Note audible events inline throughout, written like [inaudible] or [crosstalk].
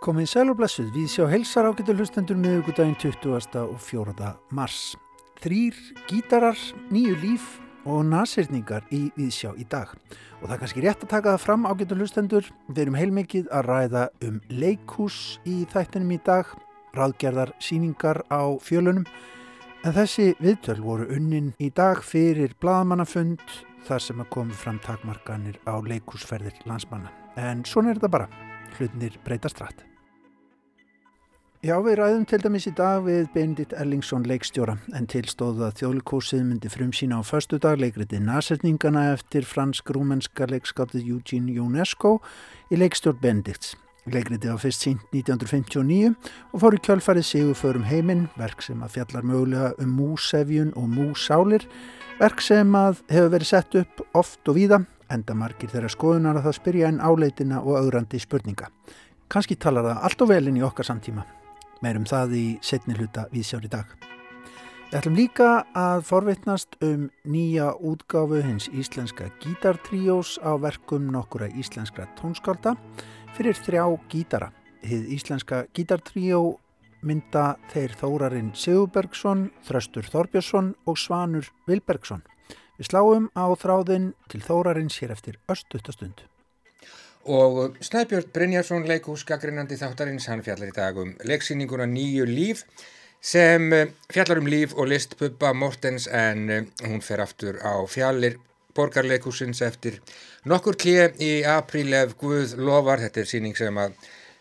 Komið sæl og blessuð, við sjá helsar ágættu hlustendur miðugudaginn 20. og 4. mars. Þrýr gítarar, nýju líf og nasirningar í Viðsjá í dag. Og það er kannski rétt að taka það fram ágættu hlustendur. Við erum heilmikið að ræða um leikhús í þættinum í dag, ráðgerðar síningar á fjölunum. En þessi viðtöl voru unnin í dag fyrir bladamannafund þar sem að komi fram takmarkanir á leikhúsferðir landsmanna. En svona er þetta bara, hlutnir breytast rætt. Já, við ræðum til dæmis í dag við Benedikt Erlingsson leikstjóra en tilstóðu að þjóðlikósið myndi frum sína á förstu dag leikritið nasetningana eftir fransk-rúmenska leikskáttið Eugene Ionesco í leikstjórn Benedikts. Leikritið var fyrst sínt 1959 og fór í kjölfarið sigur förum heiminn, verk sem að fjallar mögulega um músefjun og músálir, verk sem að hefur verið sett upp oft og víða, enda margir þeirra skoðunar að það spyrja en áleitina og augrandi spurninga. Kanski talar það allt og velin í okkar samtíma. Meirum það í setni hluta við sjár í dag. Við ætlum líka að forvitnast um nýja útgáfu hins íslenska gítartríós á verkum nokkura íslenskra tónskálda fyrir þrjá gítara. Hið íslenska gítartríó mynda þeir Þórarinn Sigurbergsson, Þröstur Þorbjörnsson og Svanur Vilbergsson. Við sláum á þráðin til Þórarinn sér eftir östutastund. Og Snæbjörn Brynjarsson, leikús gaggrinandi þáttarins, hann fjallar í dag um leiksýninguna Nýju líf sem eh, fjallar um líf og list Bubba Mortens en eh, hún fer aftur á fjallir borgarleikúsins eftir nokkur klið í apríl ef Guð lofar. Þetta er síning sem að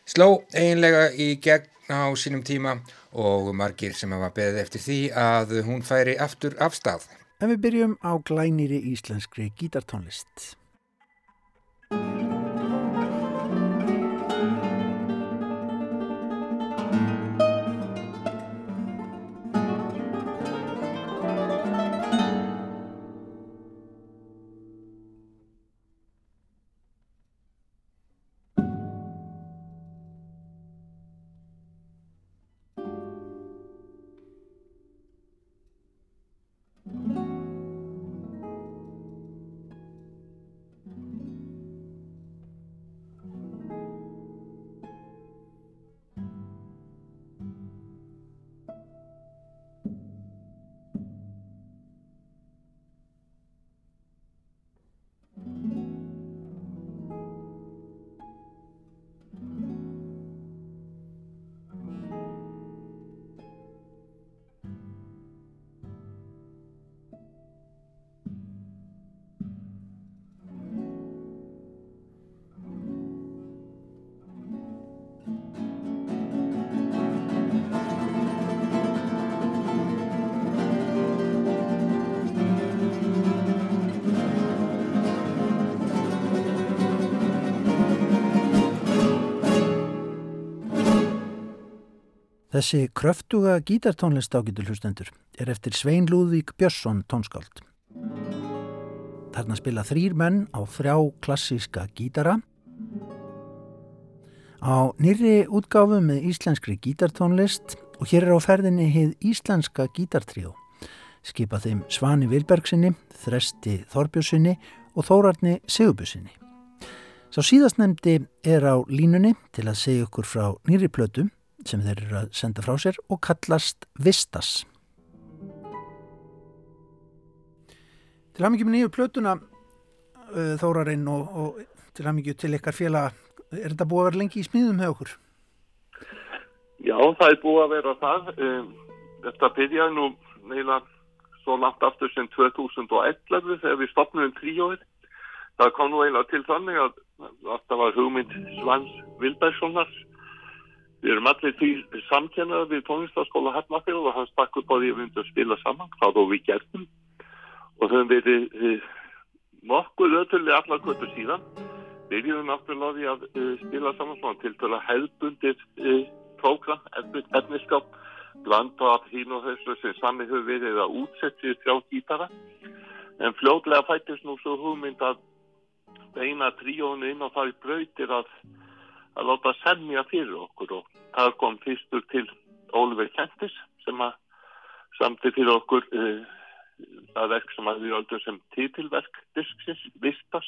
sló einlega í gegn á sínum tíma og margir sem hafa beðið eftir því að hún færi aftur af stað. En við byrjum á glæniri íslenskri gítartónlist. Þessi kröftuga gítartónlist ágætu hlustendur er eftir Svein Lúðvík Björnsson tónskáld. Þarna spila þrýr menn á þrjá klassíska gítara. Á nýri útgáfu með íslenskri gítartónlist og hér er á ferðinni heið íslenska gítartríu. Skipa þeim Svani Vilbergsinni, Þresti Þorbjörnsinni og Þórarni Sigubjörnsinni. Sá síðastnemdi er á línunni til að segja okkur frá nýri plötu sem þeir eru að senda frá sér og kallast Vistas. Til hafmyggjum nýju plötuna uh, Þórarinn og, og til hafmyggju til ykkar félaga, er þetta búið að vera lengi í smíðum með okkur? Já, það er búið að vera það. Um, þetta byrjaði nú neila svo langt aftur sem 2011 þegar við stopnum tríóið. Það kom nú eiginlega til þannig að þetta var hugmynd Svans Vilbergssonars Við erum allir því samkennað við tónlistaskóla Hafnafjörð og hann stakk upp á því að við myndum að spila saman, hvað þó við gertum og þau verið eh, nokkuð öðvöldið allar kvöldur síðan. Við erum náttúrulega því að uh, spila saman svona til að hefðbundir uh, prógram, efniskap, blanda af hín og þessu sem sami hefur verið að útsetja þrjá gítara en fljóðlega fættist nú svo hugmynd að beina tríónu inn og það er brautir að að láta semja fyrir okkur og það kom fyrstur til Ólfur Kentis sem að samti fyrir okkur uh, það verk sem að við öllum sem títilverk disksins vistas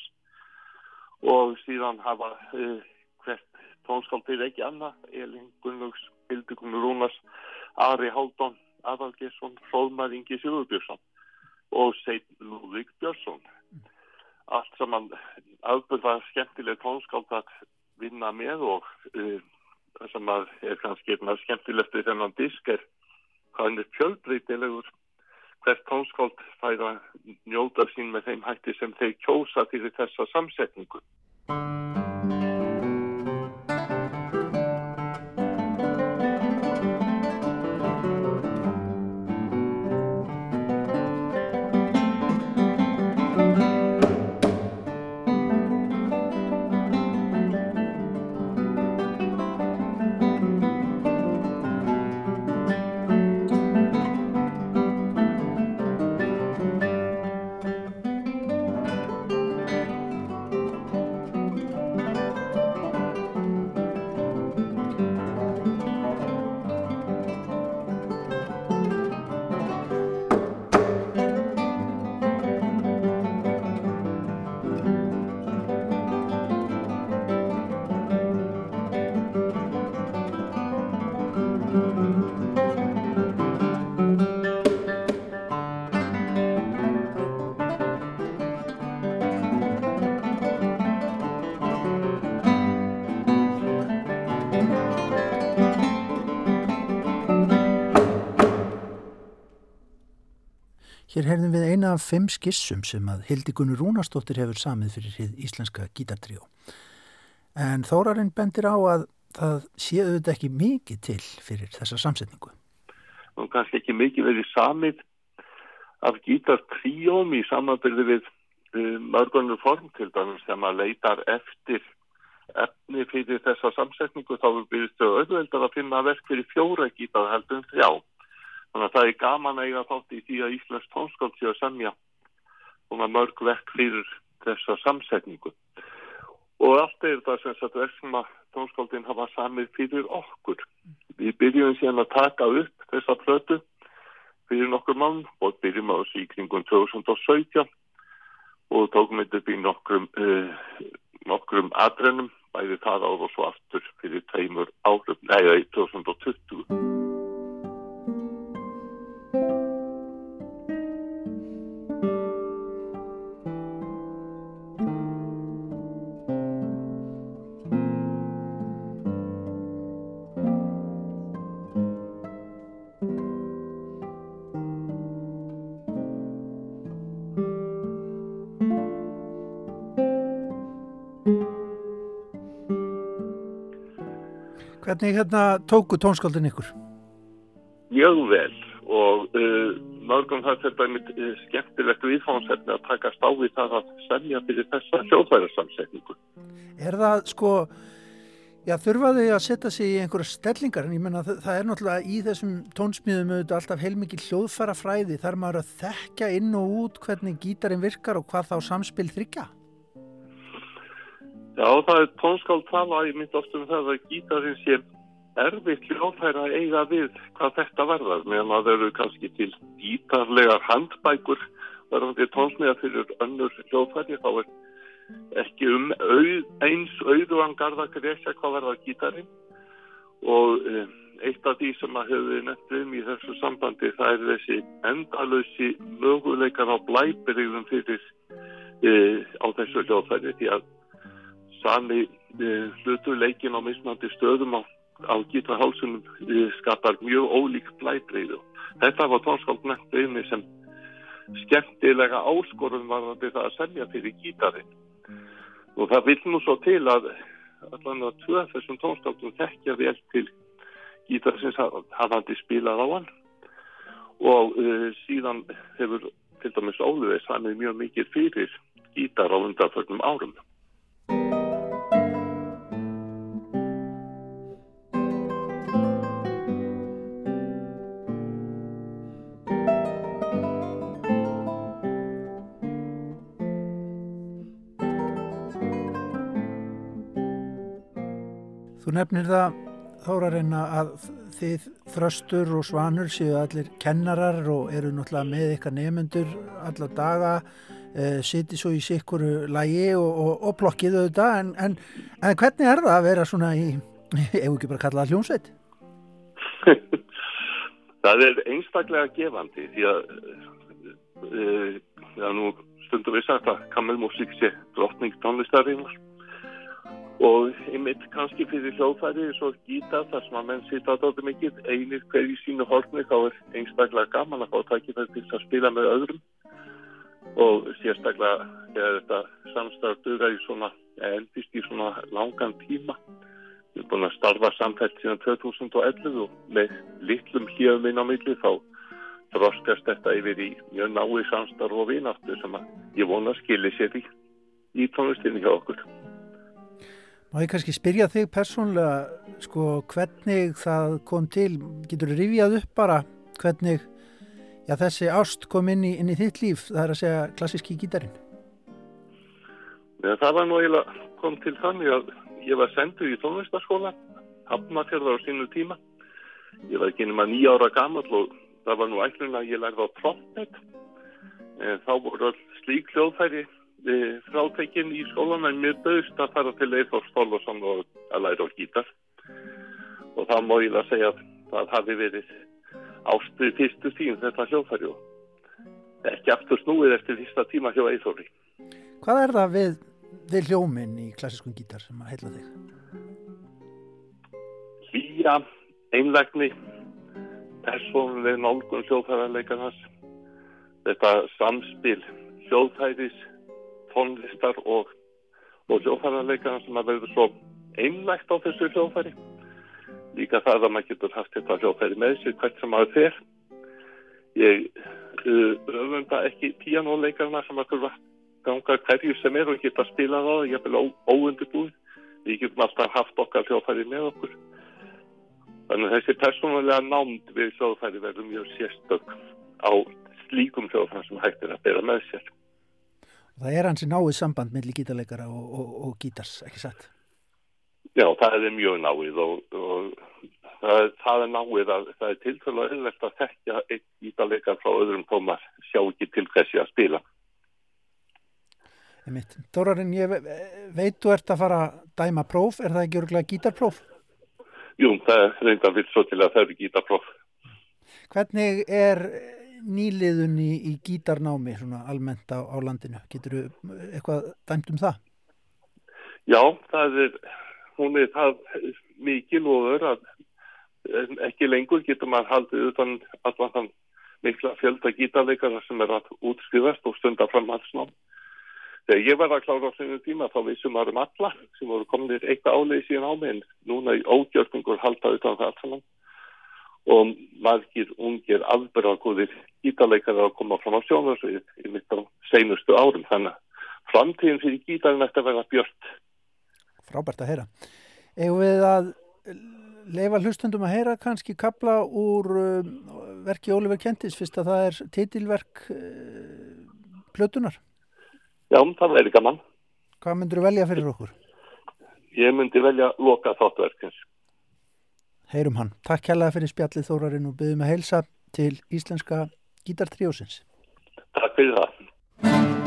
og síðan hafa uh, hvert tónskáldir ekki annað, Elin Gunnlaugs, Hildur Gunnur Rúnars, Ari Haldón, Adal Gesson, Hróðmar Ingi Sigurbjörnsson og Seit Lúðvík Björnsson. Allt saman afbyrða skemmtileg tónskáld að vinna með og uh, það sem er kannski skemmtilegt við þennan disk er hvað hann er fjölbreytilegur hvert tónskáld fær að njóta sín með þeim hætti sem þeir kjósa til þessa samsetningu. Hér heyrðum við eina af fimm skissum sem að Hildi Gunur Rúnastóttir hefur samið fyrir hið íslenska gítartríu. En Þórarinn bendir á að það séu þetta ekki mikið til fyrir þessa samsetningu. Og kannski ekki mikið verið samið af gítartríum í samanbyrði við mörgunur form til dæmis þegar maður leitar eftir efni fyrir þessa samsetningu þá byrjast þau auðveldar að finna verk fyrir fjóra gítar heldur en þrjá. Þannig að það er gaman að eiga þátt í því að Íslands tónskáld sé að semja maður mörg vekk fyrir þessa samsetningu. Og allt er það sem sagt verk sem að tónskáldin hafa samið fyrir okkur. Við byrjum síðan að taka upp þessa plötu fyrir nokkur mann og byrjum á þessu í kringum 2017 og tókum þetta upp í nokkrum, uh, nokkrum adrennum, bæði það ára og svo aftur fyrir tveimur árum, nei, 2020. Hvernig hérna tóku tónskáldin ykkur? Mjög vel og uh, mörgum það þetta er mitt uh, skemmtilegt viðfánsefni að taka stáði það að semja fyrir þessa hljóðfærasamsetningu. Er það sko, já þurfaðu að setja sig í einhverja stellingar en ég menna það, það er náttúrulega í þessum tónsmíðum auðvitað alltaf heilmikið hljóðfæra fræði þar maður að þekka inn og út hvernig gítarinn virkar og hvað þá samspil þryggja? Já, það er tónskáld tala í mynd oftum það að gítarinn sé erfitt hljóðfæra að eiga við hvað þetta verðar meðan að það eru kannski til gítarlegar handbækur verðandi tónsmiða fyrir önnur hljóðfæri þá er ekki um auð, eins auðuan garda greiðsja hvað verða gítarinn. Og e, eitt af því sem að hefur nefnt um í þessu sambandi það er þessi endalösi möguleikar á blæbyrjum fyrir e, á þessu hljóðfæri því að sami e, hlutu leikin á mismandi stöðum á, á gítarhálsunum e, skapar mjög ólík blæbreyðu. Þetta var tónskáld nefnt einni sem skemmtilega áskorun var það að semja fyrir gítarinn. Og það vil nú svo til að allan að tvö þessum tónskáldum þekkja vel til gítarsins hafandi spilað á hann. Og e, síðan hefur til dæmis Óluveið samið mjög mikið fyrir gítar á undanförnum árum. Þú nefnir það þórarinn að þið þröstur og svanur séu allir kennarar og eru náttúrulega með ykkar nefnendur alla daga uh, siti svo í sikkuru lægi og, og, og plokkið auðvitað en, en, en hvernig er það að vera svona í, [laughs] ef ekki bara kalla það hljómsveit? [laughs] það er einstaklega gefandi því að það er nú stundum við sagt að kammelmusík sé drottning tónlistarinnar og einmitt kannski fyrir hljóðfæri svo gítar þar sem að menn sita á þetta mikið einir hverju sínu horfni þá er einstaklega gaman að fá takkið til að spila með öðrum. Og sérstaklega þegar þetta samstarf duga í svona endist í svona langan tíma. Við erum búin að starfa samfælt síðan 2011 og með litlum híðum inn á milli þá þroskast þetta yfir í mjög nái samstarf og vinaftu sem að ég vona skilir sér í, í tónlistinni hjá okkur Má ég kannski spyrja þig persónlega sko hvernig það kom til, getur þú rifjað upp bara hvernig já, þessi ást kom inn í, inn í þitt líf, það er að segja klassíski gítarin? Ja, það var nú eiginlega kom til þannig að ég var sendur í tónlistarskóla, hafnafjörðar á sínu tíma. Ég var ekki nema nýja ára gammal og það var nú ætlun að ég lærði á trompet. En þá voru slík hljóðfæri frátekinn í skólan en mér bauðst að fara til Eithor Stólosson og að læra á gítar. Og það má ég að segja að það hafi verið ástuð fyrstu tíum þetta hljóðfæri og ekki aftur snúið eftir fyrsta tíma hjá Eithori Hvað er það við, við hljóminn í klassískun gítar sem að heila þig? Hlýja, einlegni persónuleg nálgun hljóðfæðarleikarnas þetta samspil hljóðfæris tónlistar og, og hljóðfærarleikana sem að verður svo einlægt á þessu hljóðfæri. Líka það að maður getur haft þetta hljóðfæri með sér hvert sem maður fer. Ég uh, öfunda ekki píanóleikarna sem að þurfa ganga hverju sem er og geta spilað á það, ég vil óundibúið. Við getum alltaf haft okkar hljóðfæri með okkur. Þannig að þessi persónulega námt við hljóðfæri verður mjög sérstök á slíkum hljóðfæri sem hægt er að bera með sér. Það er hansi náið samband melli gítarleikara og, og, og gítars, ekki satt? Já, það er mjög náið og, og það, það er náið að það er tilfæðilega auðvelt að þekkja einn gítarleikar frá öðrum tómar sjá ekki til þessi að spila. Dórarinn, ég veit þú ert að fara að dæma próf, er það ekki örgulega gítarpróf? Jú, það er reynda vilt svo til að það eru gítarpróf. Hvernig er nýliðun í, gítarnámi svona almennt á, á landinu? Getur þú eitthvað dæmt um það? Já, það er, hún er það mikið loður að ekki lengur getur maður haldið utan allan þann mikla fjölda gítarleikara sem er að útskriðast og stunda framhaldsnám. Þegar ég var að klára á sinu tíma þá vissum maður um alla sem voru kominir eitthvað áleið síðan á mig en núna í ógjörningur halda utan það allan og margir ungir afbyrðarkóðir gítarleikar að koma fram á sjónarsvið í mitt á seinustu árum. Þannig að framtíðin fyrir gítarinn ætti að vera björnt Frábært að heyra. Eða við að leifa hlustundum að heyra kannski kabla úr uh, verki Óliver Kentis fyrst að það er titilverk uh, plötunar Já, það verður gaman. Hvað myndur þú velja fyrir okkur? Ég myndi velja loka þáttverkins heyrum hann. Takk kærlega fyrir spjallið Þórarinn og byggðum að heilsa til Íslenska Gítartríósins. Takk fyrir það.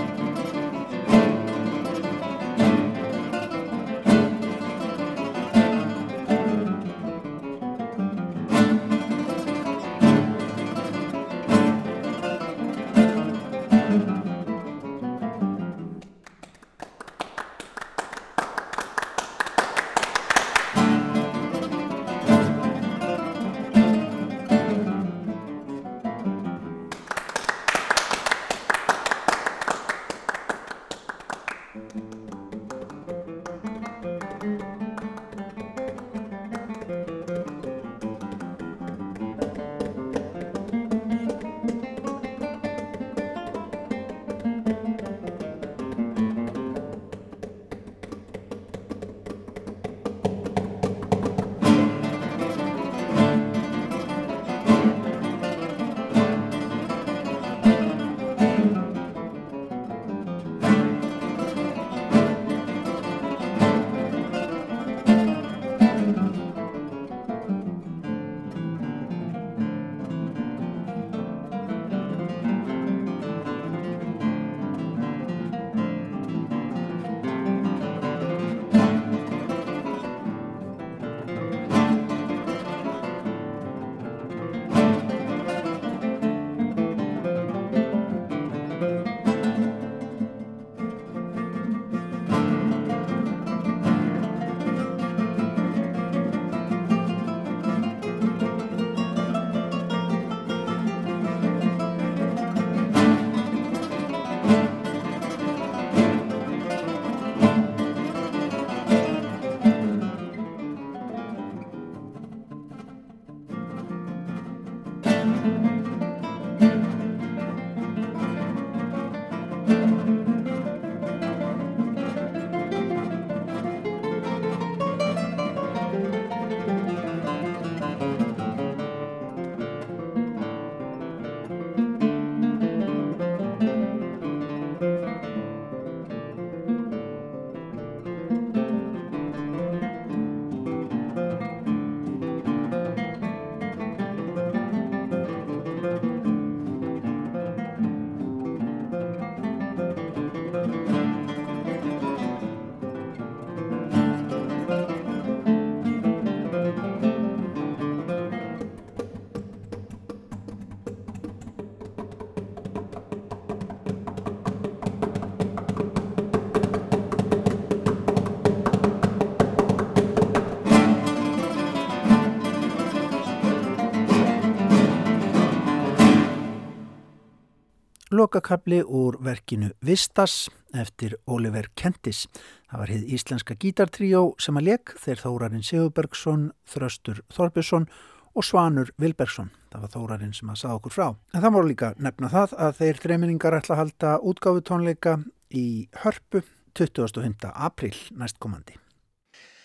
Lokakabli úr verkinu Vistas eftir Oliver Kentis. Það var hið íslenska gítartríó sem að leik þeir Þórarinn Sigurbergsson, Þröstur Þorbjörnsson og Svanur Vilbergsson. Það var Þórarinn sem að sagða okkur frá. En það voru líka nefna það að þeir þreiminningar ætla að halda útgáfutónleika í hörpu 25. april næstkomandi.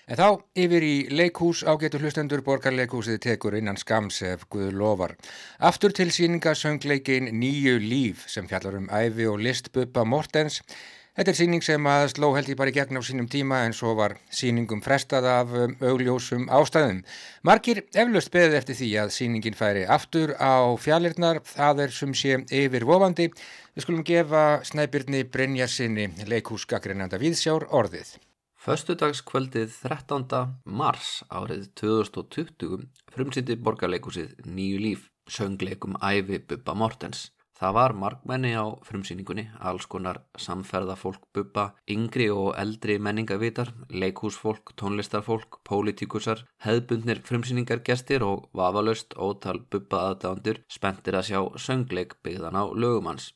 En þá yfir í leikhús ágetur hlustendur borgarleikhúsið tekur innan skams ef Guð lofar. Aftur til síninga söngleikin Nýju líf sem fjallar um æfi og listbuppa Mortens. Þetta er síning sem að sló held ég bara í gegn á sínum tíma en svo var síningum frestað af um, augljósum ástæðum. Markir eflaust beðið eftir því að síningin færi aftur á fjallirnar, það er sem sé yfir vofandi. Við skulum gefa snæbyrni Brynjarsinni leikhúsgagrinanda Víðsjár orðið. Föstudagskvöldið 13. mars árið 2020 frumsýndi borgarleikusið Nýju líf, söngleikum æfi Bubba Mortens. Það var markmenni á frumsýningunni, alls konar samferðafólk Bubba, yngri og eldri menningavitar, leikhúsfólk, tónlistarfólk, pólitíkusar, hefðbundnir frumsýningargestir og vafalaust ótal Bubba aðdándur spenntir að sjá söngleik byggðan á lögumanns.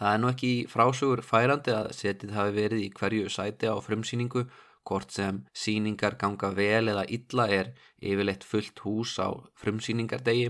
Það er nú ekki frásögur færandi að setið hafi verið í hverju sæti á frumsýningu Hvort sem síningar ganga vel eða illa er yfirleitt fullt hús á frumsýningardegi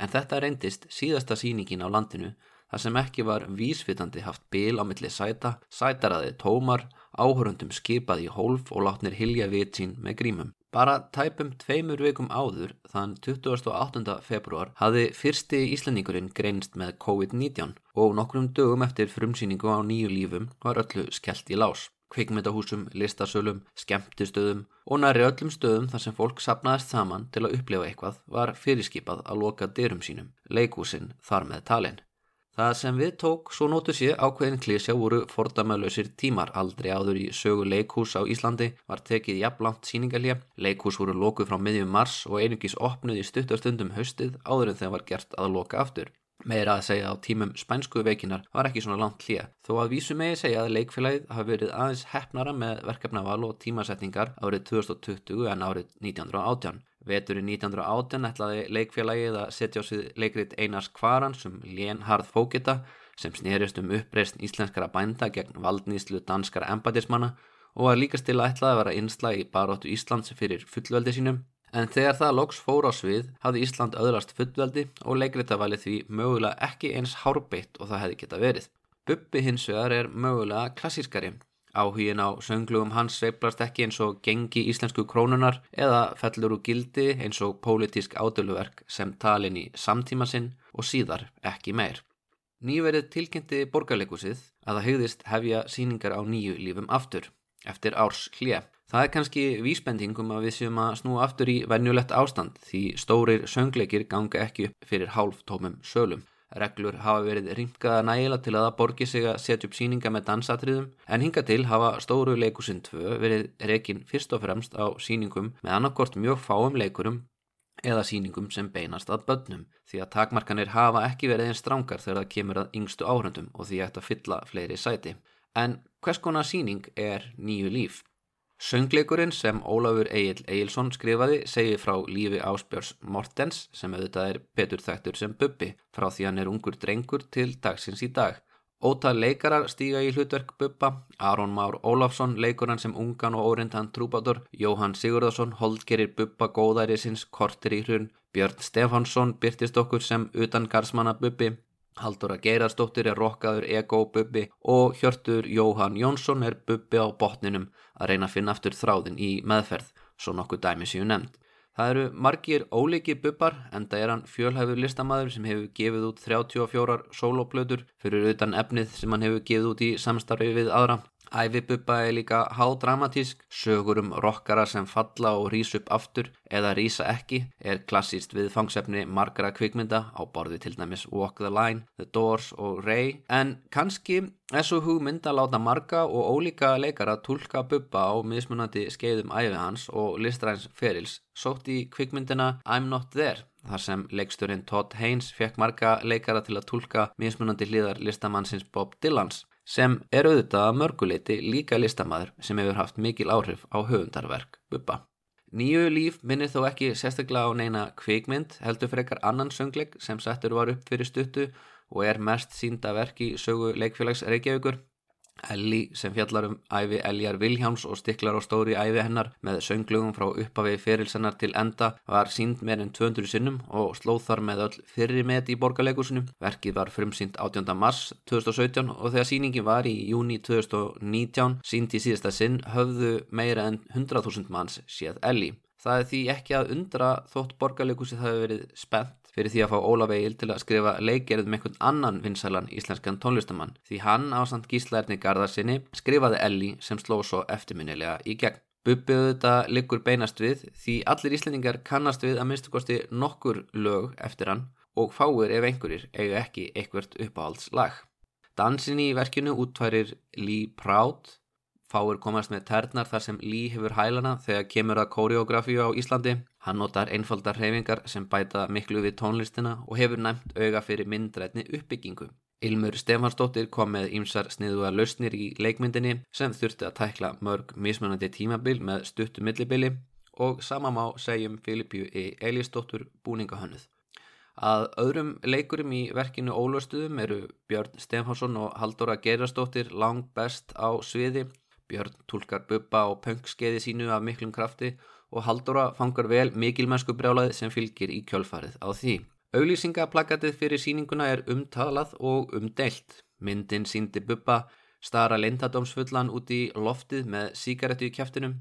en þetta reyndist síðasta síningin á landinu þar sem ekki var vísvitandi haft bil á milli sæta, sætaraði tómar, áhörundum skipað í hólf og látnir hilja vit sín með grímum. Bara tæpum tveimur vikum áður, þann 28. februar, hafði fyrsti íslendingurinn greinst með COVID-19 og nokkrum dögum eftir frumsýningu á nýju lífum var öllu skellt í lás kvikmyndahúsum, listasölum, skemmtistöðum og næri öllum stöðum þar sem fólk sapnaðist saman til að upplifa eitthvað var fyrirskipað að loka dyrum sínum, leikúsin þar með talin. Það sem við tók svo nótu sé ákveðin klísja voru fordamöðlausir tímar aldrei áður í sögu leikhús á Íslandi var tekið jafnlangt síningalja, leikhús voru lókuð frá miðjum mars og einungis opnuð í stuttarstundum haustið áður en þeim var gert að loka aftur. Meira að segja á tímum spænsku veikinar var ekki svona langt hlýja, þó að vísu megi segja að leikfélagið hafi verið aðeins hefnara með verkefnaval og tímasetningar árið 2020 en árið 1918. Veturinn 1918 ætlaði leikfélagið að setja á sig leikrit Einars Kvaran sem Lénharð Fókita sem snerist um uppreist íslenskara bænda gegn valdnýslu danskara embatismanna og að ætlaði að vera einsla í baróttu Íslands fyrir fullveldi sínum En þegar það loks fór á svið hafði Ísland öðrast fullveldi og leikritavali því mögulega ekki eins hárbeitt og það hefði geta verið. Bubbi hins vegar er mögulega klassískari. Áhugin á sönglugum hans sveiplast ekki eins og gengi íslensku krónunar eða fellur úr gildi eins og pólitísk ádöluverk sem talin í samtíma sinn og síðar ekki meir. Nýverið tilkynnti borgarleikusið að það hegðist hefja síningar á nýju lífum aftur eftir árs hlið. Það er kannski vísbendingum að við séum að snúa aftur í venjulegt ástand því stórir söngleikir ganga ekki upp fyrir hálftómum sölum. Reglur hafa verið ringaða nægila til að það borgi sig að setja upp síninga með dansatriðum en hinga til hafa stóru leikusinn 2 verið rekin fyrst og fremst á síningum með annarkort mjög fáum leikurum eða síningum sem beinast að börnum því að takmarkanir hafa ekki verið einn strángar þegar það kemur að yngstu áhrundum og því ætti að fylla fleiri sæti. En hvers konar síning er nýju líf? Söngleikurinn sem Ólafur Egil Egilson skrifaði segir frá lífi Ásbjörns Mortens sem auðvitað er betur þættur sem Bubbi frá því hann er ungur drengur til dagsins í dag. Ótað leikarar stíga í hlutverk Bubba, Aron Már Ólafsson leikur hann sem ungan og órindan trúbátur, Jóhann Sigurðarsson holdgerir Bubba góðæri sinns kortir í hrun, Björn Stefansson byrtist okkur sem utan garsmanna Bubbi, Haldóra Geirarsdóttir er rokkaður ego-bubbi og Hjörtur Jóhann Jónsson er bubbi á botninum að reyna að finna aftur þráðin í meðferð, svo nokkuð dæmi séu nefnd. Það eru margir óliki bubbar en það er hann fjölhæfur listamæður sem hefur gefið út 34 soloplötur fyrir utan efnið sem hann hefur gefið út í samstarfi við aðra. Ævibubba er líka hádramatísk, sögur um rockara sem falla og rýs upp aftur eða rýsa ekki er klassíst við fangsefni margara kvikmynda á borði til dæmis Walk the Line, The Doors og Ray. En kannski er svo hugmynd að láta marga og ólíka leikara tólka bubba á mismunandi skeiðum æfi hans og listræns ferils. Sótt í kvikmyndina I'm Not There þar sem leiksturinn Todd Haynes fekk marga leikara til að tólka mismunandi hliðar listamannsins Bob Dylans sem er auðvitað að mörguleiti líka listamæður sem hefur haft mikil áhrif á höfundarverk Bubba. Nýju líf minnir þó ekki sérstaklega á neina kvikmynd heldur frekar annan söngleik sem settur var upp fyrir stuttu og er mest sínda verki sögu leikfélags Reykjavíkur. Elli sem fjallar um æfi Eljar Viljáms og stiklar á stóri æfi hennar með sönglugum frá uppafi ferilsennar til enda var sínd með enn 200 sinnum og slóð þar með öll fyrri met í borgarleikusinu. Verkið var frumsýnd 18. mars 2017 og þegar síningin var í júni 2019 sínd í síðasta sinn höfðu meira enn 100.000 manns séð Elli. Það er því ekki að undra þótt borgarleikusið hafi verið spennt fyrir því að fá Ólaf Egil til að skrifa leikgerð með einhvern annan vinsælan íslenskan tónlistamann því hann á samt gíslaðirni Garðarsinni skrifaði Elli sem sló svo eftirminnilega í gegn. Bubbiðu þetta liggur beinast við því allir íslendingar kannast við að minnstu kosti nokkur lög eftir hann og fáir ef einhverjir eiga ekki einhvert uppáhaldslag. Dansin í verkinu útværir Lee Proud Fáir komast með ternar þar sem Lee hefur hælana þegar kemur að koreografíu á Íslandi. Hann notar einfaldar hreyfingar sem bæta miklu við tónlistina og hefur næmt auga fyrir myndrætni uppbyggingu. Ilmur Stefansdóttir kom með ýmsar sniðuða lausnir í leikmyndinni sem þurfti að tækla mörg mismunandi tímabil með stuttu millibili og sama má segjum Filipju í Elísdóttur búningahönnuð. Að öðrum leikurum í verkinu Ólöstuðum eru Björn Stefansson og Haldóra Gerastóttir langt best á sviði Björn tólkar buppa og pöngskeiði sínu af miklum krafti og Haldóra fangar vel mikilmennsku brjálaði sem fylgir í kjölfarið á því. Auglýsingaplakatið fyrir síninguna er umtalað og umdelt. Myndin síndi buppa stara lindadómsfullan út í loftið með síkaretu í kæftinum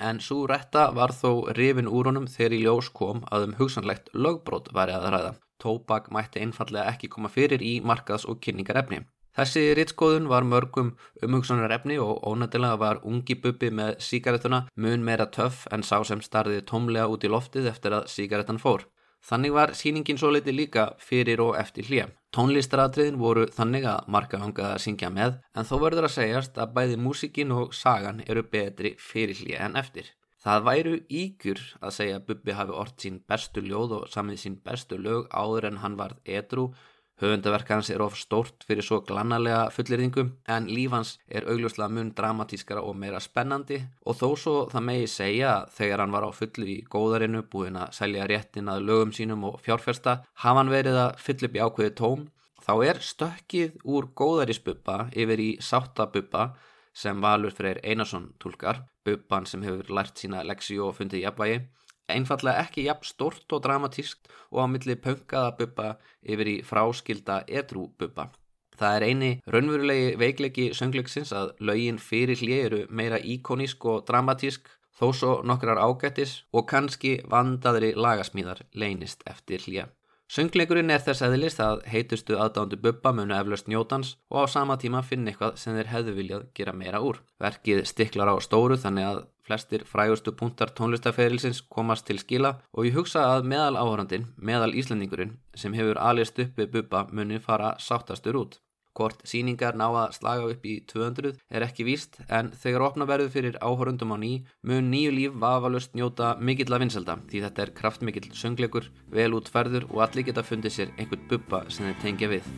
en svo retta var þó rifin úr honum þegar í ljós kom að um hugsanlegt lögbrót væri að ræða. Tóbak mætti einfallega ekki koma fyrir í markaðs- og kynningarefni. Þessi rittskoðun var mörgum umhugsunar efni og ónættilega var ungi bubbi með síkaretuna mun meira töff en sá sem starði tómlega út í loftið eftir að síkaretan fór. Þannig var síningin svo liti líka fyrir og eftir hlýja. Tónlistaratriðin voru þannig að marga hangað að syngja með en þó verður að segjast að bæði músikin og sagan eru betri fyrir hlýja en eftir. Það væru ígur að segja að Bubbi hafi orðt sín bestu ljóð og samið sín bestu lög áður en hann varð edru Höfundaverk hans er of stórt fyrir svo glannalega fullirðingum en lífans er augljóslega mun dramatískara og meira spennandi. Og þó svo það megi segja þegar hann var á fullu í góðarinu búin að selja réttin að lögum sínum og fjárfesta hafa hann verið að fyll upp í ákveði tóm þá er stökkið úr góðarisbubba yfir í sáttabubba sem Valur Freyr Einarsson tólkar, bubban sem hefur lært sína leksi og fundið jafnvægi einfallega ekki jafn stort og dramatískt og á milli pönkaða buppa yfir í fráskilda edru buppa. Það er eini raunverulegi veikleiki söngleiksins að lögin fyrir hlið eru meira íkonísk og dramatísk þó svo nokkrar ágættis og kannski vandaðri lagasmíðar leynist eftir hlið. Söngleikurinn er þess aðlist að heitustu aðdándu buppa munu eflaust njótans og á sama tíma finna eitthvað sem þeir hefðu viljað gera meira úr. Verkið stiklar á stóru þannig að flestir frægustu punktar tónlistaferilsins komast til skila og ég hugsa að meðal áhörandin, meðal Íslandingurinn sem hefur alist uppi buppa muni fara sáttastur út. Hvort síningar ná að slaga upp í 200 er ekki víst en þegar opna verðu fyrir áhörundum á ný mun nýju líf vafalust njóta mikill að vinselda því þetta er kraftmikill söngleikur, vel útferður og allir geta fundið sér einhvern buppa sem þeir tengja við.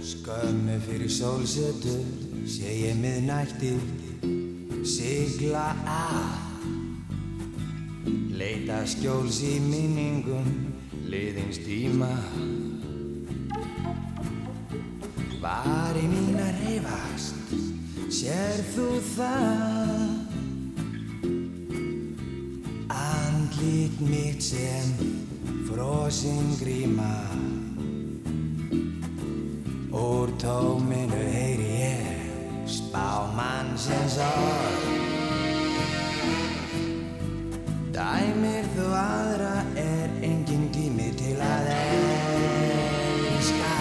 Skömmu fyrir sólsetur sé ég miðnætti sigla að leita skjóls í minningum liðins tíma. Vari mín að reyfast, sér þú það? Andlit mitt sem frosinn gríma Úr tóminu heyri ég spámann sem sorg Dæmir þú aðra er engin tími til að elska.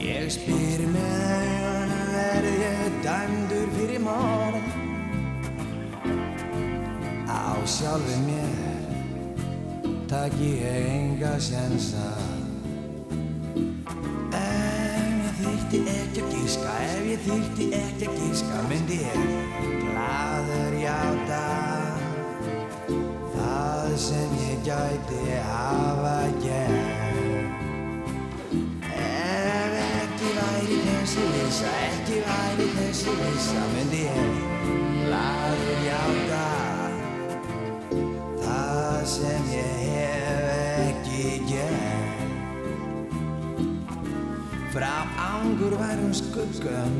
Ég spyr með augunum verð ég dæmdur fyrir morð? Á sjálfu mér takk ég enga sjensa þyrti ekki að gíska, ef ég þyrti ekki að gíska myndi ég gladur játa. Það sem ég gæti hafa gert. Þessi visa, ekki væri þessi visa myndi ég skuggan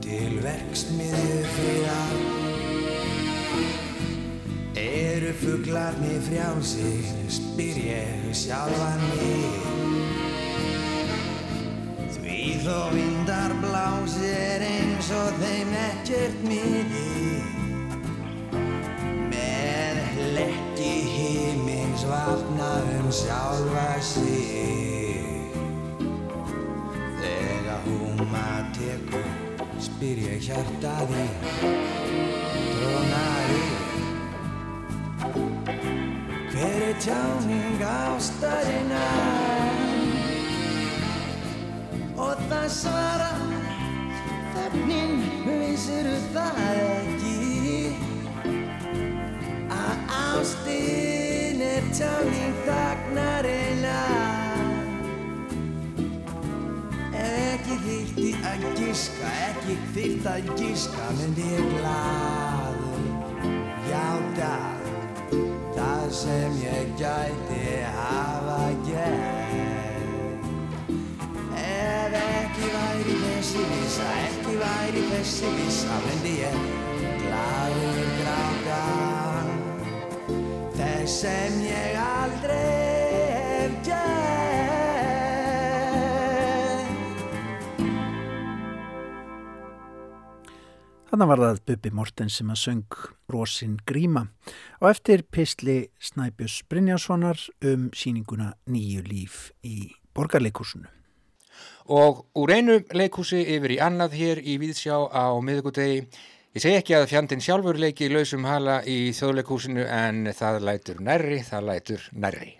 til verksmiðju friðar Eru fuglarni frjálsir, spyr ég sjálfan mig. Því þó vindar blásir eins og þeim ekkert miði Með hlekki himins vafna um sjálfa sig spyr ég hjartaði Drónaði Hver er tjáning ástarinnar? Og það svara Þögnin vissir það ekki? Að ástin er tjáning þagnarinnar. Ef þýtti að giska, ekki þýtt að giska. Myndi ég glaður játa það sem ég gæti hafa gert. Ef ekki væri þessi vissa, ekki væri þessi vissa myndi ég glaður gráta. Þess sem ég aldrei Þannig var það Bubi Mortens sem að söng Rósin Gríma og eftir Pistli Snæbjörns Brynjarssonar um síninguna Nýju líf í borgarleikursunu. Og úr einu leikhúsi yfir í annað hér í Víðsjá á miðugudegi. Ég segi ekki að fjandinn sjálfur leiki lausum hala í þjóðleikhúsinu en það lætur nærri, það lætur nærri.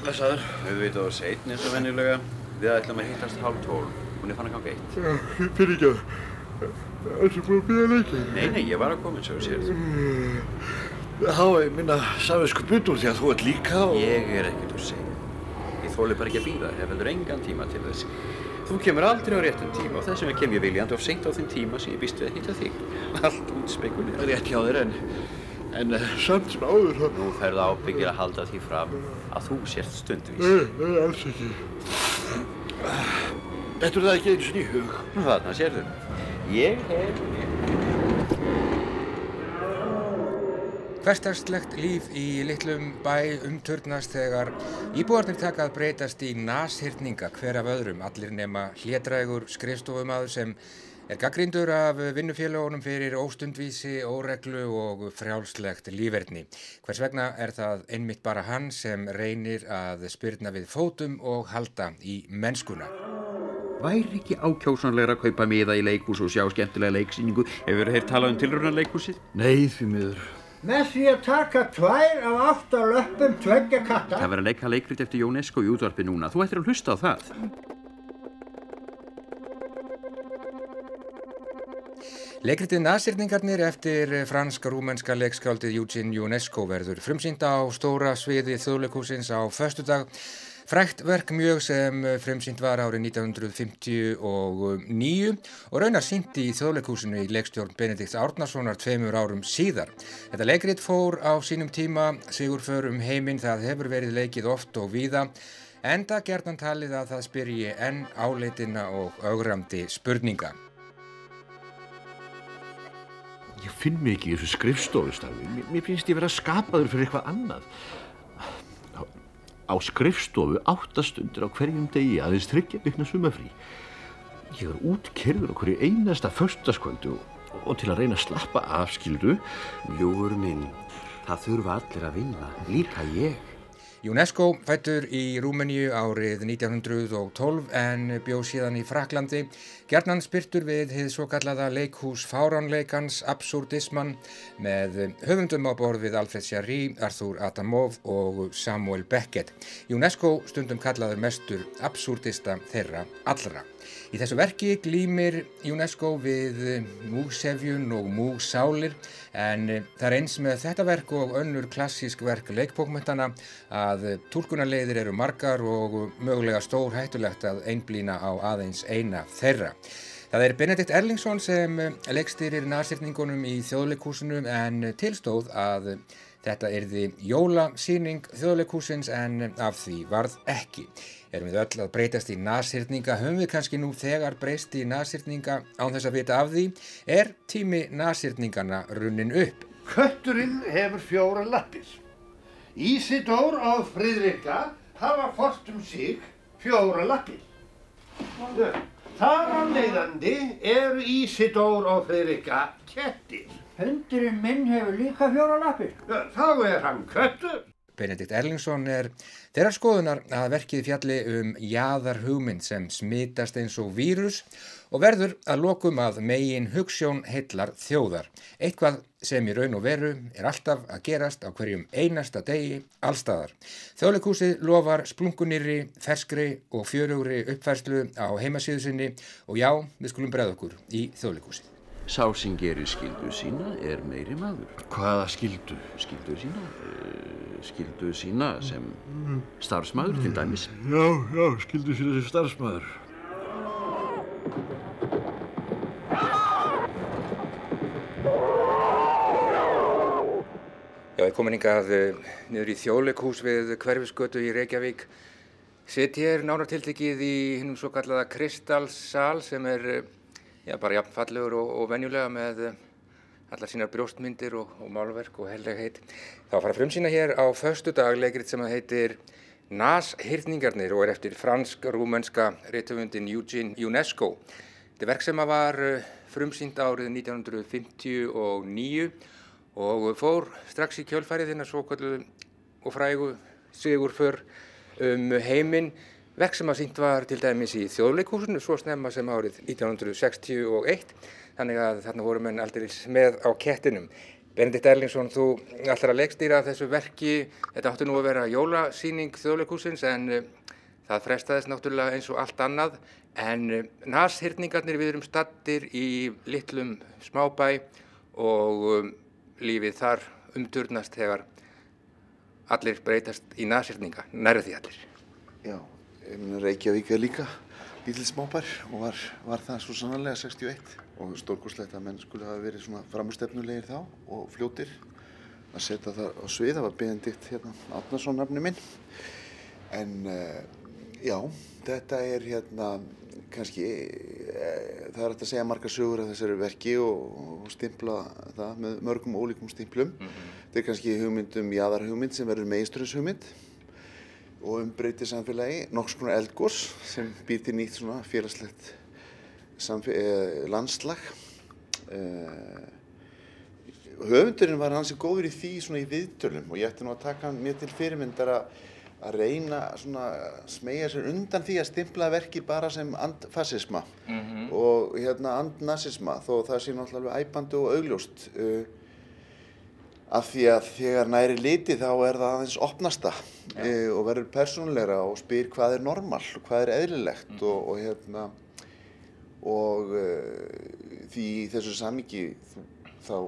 Blessaður, við veitum á seitin eins og venjulega. Við ætlum að hittast hálf tólf. Er fann að ganga eitt. Fyrir ekki að, þessu búið að býja leikið. Nei, nei, ég var að koma eins og þú sér. Há, ég minna, sagði sko butur því að þú ert líka og... Ég er ekkert úr sein. Ég þóli bara ekki að býða, hef heldur engan tíma til þess. Þú kemur aldrei á réttum tíma og þess vegna kem ég viljandi of seint á þinn tíma sem ég býst við að hitta þig. Allt út spekulir. Rétt hjá þér en, en eh, samt sem áður það... Nú ferðu ábyggir að halda því fram að þú sért stundvís. Nei, nei, alls ekki. Þetta er það ekki eins og í hug. Þarna sérðu. Ég hef... Hverstarslegt líf í litlum bæ umturnast þegar íbúarnir taka að breytast í nashyrninga hver af öðrum, allir nema hlétrægur skrifstofumadur sem er gaggrindur af vinnufélagunum fyrir óstundvísi, óreglu og frjálslegt líferni. Hvers vegna er það einmitt bara hann sem reynir að spyrna við fótum og halda í mennskuna. Væri ekki ákjósanlegra að kaupa miða í leikhús og sjá skemmtilega leiksýningu? Hefur þér talað um tilrunarleikhúsið? Nei, því miður. Með því að taka tvær af átta löppum tveggja katta. Það verður að leika leikrit eftir Jónesko í útvarpi núna. Þú ættir að hlusta á það. Leikritið Nasirningarnir eftir fransk-rúmenska leikskáldið Eugene UNESCO verður frumsýnd á stóra sviði þjóðleikúsins á föstudag. Frækt verk mjög sem frumsýnd var árið 1959 og raunar síndi í þjóðleikúsinu í leikstjórn Benedikt Árnasonar tveimur árum síðar. Þetta leikrit fór á sínum tíma sigurför um heiminn, það hefur verið leikið oft og víða enda gerðan talið að það spyrji enn áleitina og augramdi spurninga. Ég finn ekki í þessu skrifstofustarfi. Mér, finnst ég vera skapaður fyrir eitthvað annað. Á, skrifstofu áttastundir á hverjum degi aðeins tryggja vikna sumafrí. Ég er útkerður á hverju einasta förstaskvöldu og, til að reyna að slappa afskildu. Ljúur minn, það þurfa allir að vinna, líka ég. UNESCO fættur í Rúmeníu árið 1912 en bjóð síðan í Fraklandi. Gjarnan spyrtur við hið svo kallaða leikhús fáránleikans Absurdisman með höfundum á borð við Alfred Jarry, Arthur Adamov og Samuel Beckett. UNESCO stundum kallaður mestur absurdista þeirra allra. Í þessu verki glýmir UNESCO við múgsefjun og múgsálir en það er eins með þetta verk og önnur klassísk verk leikbókmyndana að tólkunarleiðir eru margar og mögulega stór hættulegt að einblýna á aðeins eina þeirra. Það er Benedikt Erlingsson sem eh, leikstýrir nasýrningunum í þjóðleikúsinu en tilstóð að þetta erði jólasýning þjóðleikúsins en af því varð ekki. Erum við öll að breytast í nasýrninga, höfum við kannski nú þegar breyst í nasýrninga án þess að vita af því, er tími nasýrningana runnin upp. Kötturinn hefur fjóra lappir. Ísidór og Fridrika hafa fort um sig fjóra lappir. Þar á leiðandi eru Ísidór og Fridrika kettir. Hundurinn minn hefur líka fjóra lappir. Þá er hann köttur. Benedikt Erlingsson er þeirra skoðunar að verkið fjalli um jaðar hugmynd sem smitast eins og vírus og verður að lokum að megin hugssjón heillar þjóðar. Eitthvað sem í raun og veru er alltaf að gerast á hverjum einasta degi allstaðar. Þjóðleikúsið lofar splungunirri, ferskri og fjörugri uppfærslu á heimasíðu sinni og já, við skulum bregða okkur í þjóðleikúsið. Sá sem gerir skildu sína er meiri maður. Hvaða skildu? Skildu sína? Uh, skildu sína sem starfsmaður til dæmis. Já, já, skildu sína sem starfsmæður. Já, ég komin hingað uh, niður í þjóðleikús við hverfisgötu í Reykjavík. Sitt hér nánartiltekið í hinnum svo kallaða Kristalsal sem er uh, já, bara jafnfallegur og, og venjulega með uh, allar sínar brjóstmyndir og, og málverk og helleg heit. Að fara frumsýna hér á föstu dag leikrit sem heitir Nas-hyrningarnir og er eftir fransk-rúmenska reytufundin Eugene UNESCO. Þetta er verk sem var frumsýnd árið 1959 og fór strax í kjölfærið þinn að svo kallu og frægu sigur för um heiminn. Verk sem að sínt var til dæmis í þjóðleikúsinu svo snemma sem árið 1961 þannig að þarna voru menn aldrei með á kettinum. Benedikt Erlingsson, þú að leikstýra þessu verki, þetta átti nú að vera jólasýning þjóðleikúsins en uh, það frestaðist náttúrulega eins og allt annað en uh, nashyrningarnir við erum stattir í litlum smábæ og um, lífið þar umturnast þegar allir breytast í nashyrninga, nærðu því allir. Já, Reykjavík er líka lítill smábær og var, var það svo sannarlega 61 og stórkurslegt að menn skulle hafa verið svona framstefnulegir þá og fljótir að setja það á svið, það var Benedikt hérna, Átnarsson nafni minn en uh, já, þetta er hérna kannski, uh, það er hægt að segja margar sögur af þessari verki og, og stimpla það með mörgum ólíkum stimplum. Mm -hmm. Þetta er kannski hugmyndum jaðarhugmynd sem verður meginströðshugmynd og umbreytir samfélagi, nokks konar eldgós sem býr til nýtt svona félagslegt eh, landslag. Eh, höfundurinn var hansi góður í því svona í viðtölum og ég ætti nú að taka hann mér til fyrirmyndar að reyna svona smegja sér undan því að stimpla verki bara sem andfasisma mm -hmm. og hérna andnasisma þó það sé náttúrulega æpandi og augljóst uh, af því að þegar næri liti þá er það aðeins opnasta uh, og verður persónulegra og spyr hvað er normal hvað er eðlilegt mm. og, og hérna og uh, því þessu samíki þá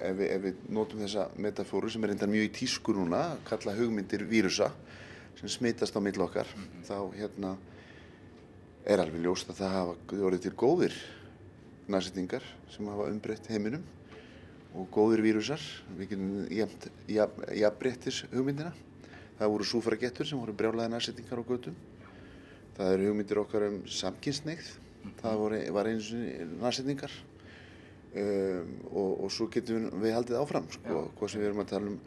ef við, ef við notum þessa metafóru sem er enda mjög í tísku núna kalla hugmyndir vírusa sem smitast á mill okkar mm -hmm. þá hérna er alveg ljóst að það hafa orðið til góðir næsettingar sem hafa umbreytt heiminum og góðir vírusar. Við getum jafnbreyttis hugmyndina. Það voru súfragettur sem voru brjálaði næsettingar á götum. Það eru hugmyndir okkar um samkynnsneigð það voru, var eins og næsettingar um, og, og svo getum við haldið áfram sko, hvað sem við erum að tala um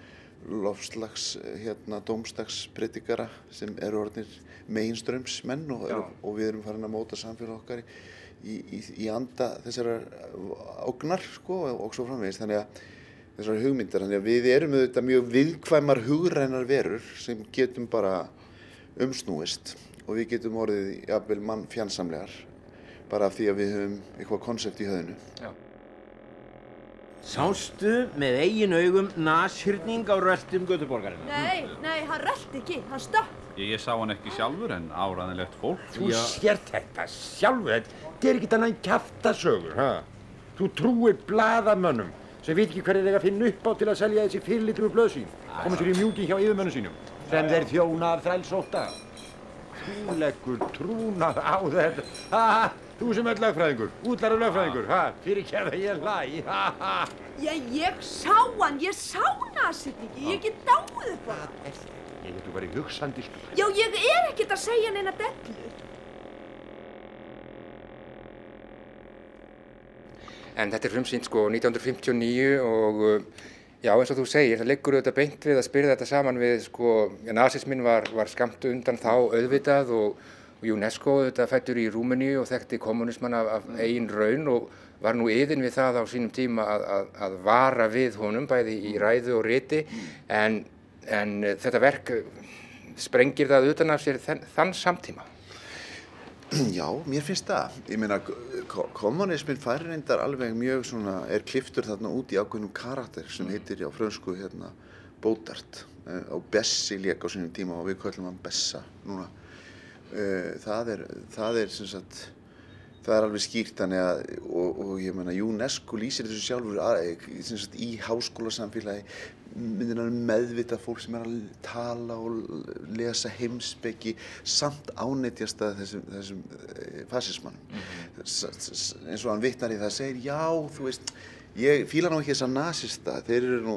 lofslags hérna dómstagspretikara sem eru orðinir meginströmsmenn og, og við erum farin að móta samfélag okkar í, í, í anda þessara ágnar sko og svo framvegist þannig að þessar hugmyndar þannig að við erum auðvitað mjög viðkvæmar hugrænar verur sem getum bara umsnúist og við getum orðið jafnvel mann fjandsamlegar bara af því að við höfum eitthvað konsept í höðinu Já. Sástu með eigin augum nashyrning á röltum götuborgarinn? Nei, nei, hann rölt ekki, hann stökk. Ég, ég sá hann ekki sjálfur en áraðilegt fólk. Þú Já. sért þetta sjálfur, þetta er ekkert annan kæftasögur, ha? Þú trúir bladamönnum sem veit ekki hverju þeir að finna upp á til að selja þessi fyrirlitru blöðsýn. Komum sér í mjúki hjá yfirmönnu sínum. Sem þeir þjóna þrælsóta. Þú leggur trúnað á þetta. Ha, Þú sem er lögfræðingur, útlæra lögfræðingur, ha, fyrir kæða ég hlæ, ha, ha. Ég, ég sá hann, ég sá nasirningi, ég get dáið upp á það. Ég getur verið hugsandi, sko. Já, ég er ekkert að segja neina dellu. En þetta er frumsýnt sko 1959 og uh, já eins og þú segir, það liggur auðvitað beint við að spyrja þetta saman við sko, nazismin var, var skamt undan þá auðvitað og, og UNESCO auðvitað fættur í Rúmeníu og þekkti kommunismann af, af eigin raun og var nú yðin við það á sínum tíma að, að, að vara við honum bæði í ræðu og riti en, en uh, þetta verk uh, sprengir það utan af sér þann, þann samtíma. [clears throat] Já, mér finnst það. Ég meina, ko- kommunismin færi reyndar alveg mjög svona, er kliftur þarna út í ákveðnum karakter sem heitir á frönsku hérna Bótart eh, á Bessi lék á sínum tíma og við köllum hann Bessa núna. Eh, Það er, það er sem sagt, það er alveg skýrt þannig að, og, og ég meina, UNESCO lýsir þessu sjálfur að, sem sagt, í háskólasamfélagi myndir hann meðvita fólk sem er að tala og lesa heimspeki samt ánetjast að þessum, þessum eh, fasismannum S- s- eins og hann vitnar í það segir já, þú veist ég fíla nú ekki þessa nasista þeir eru nú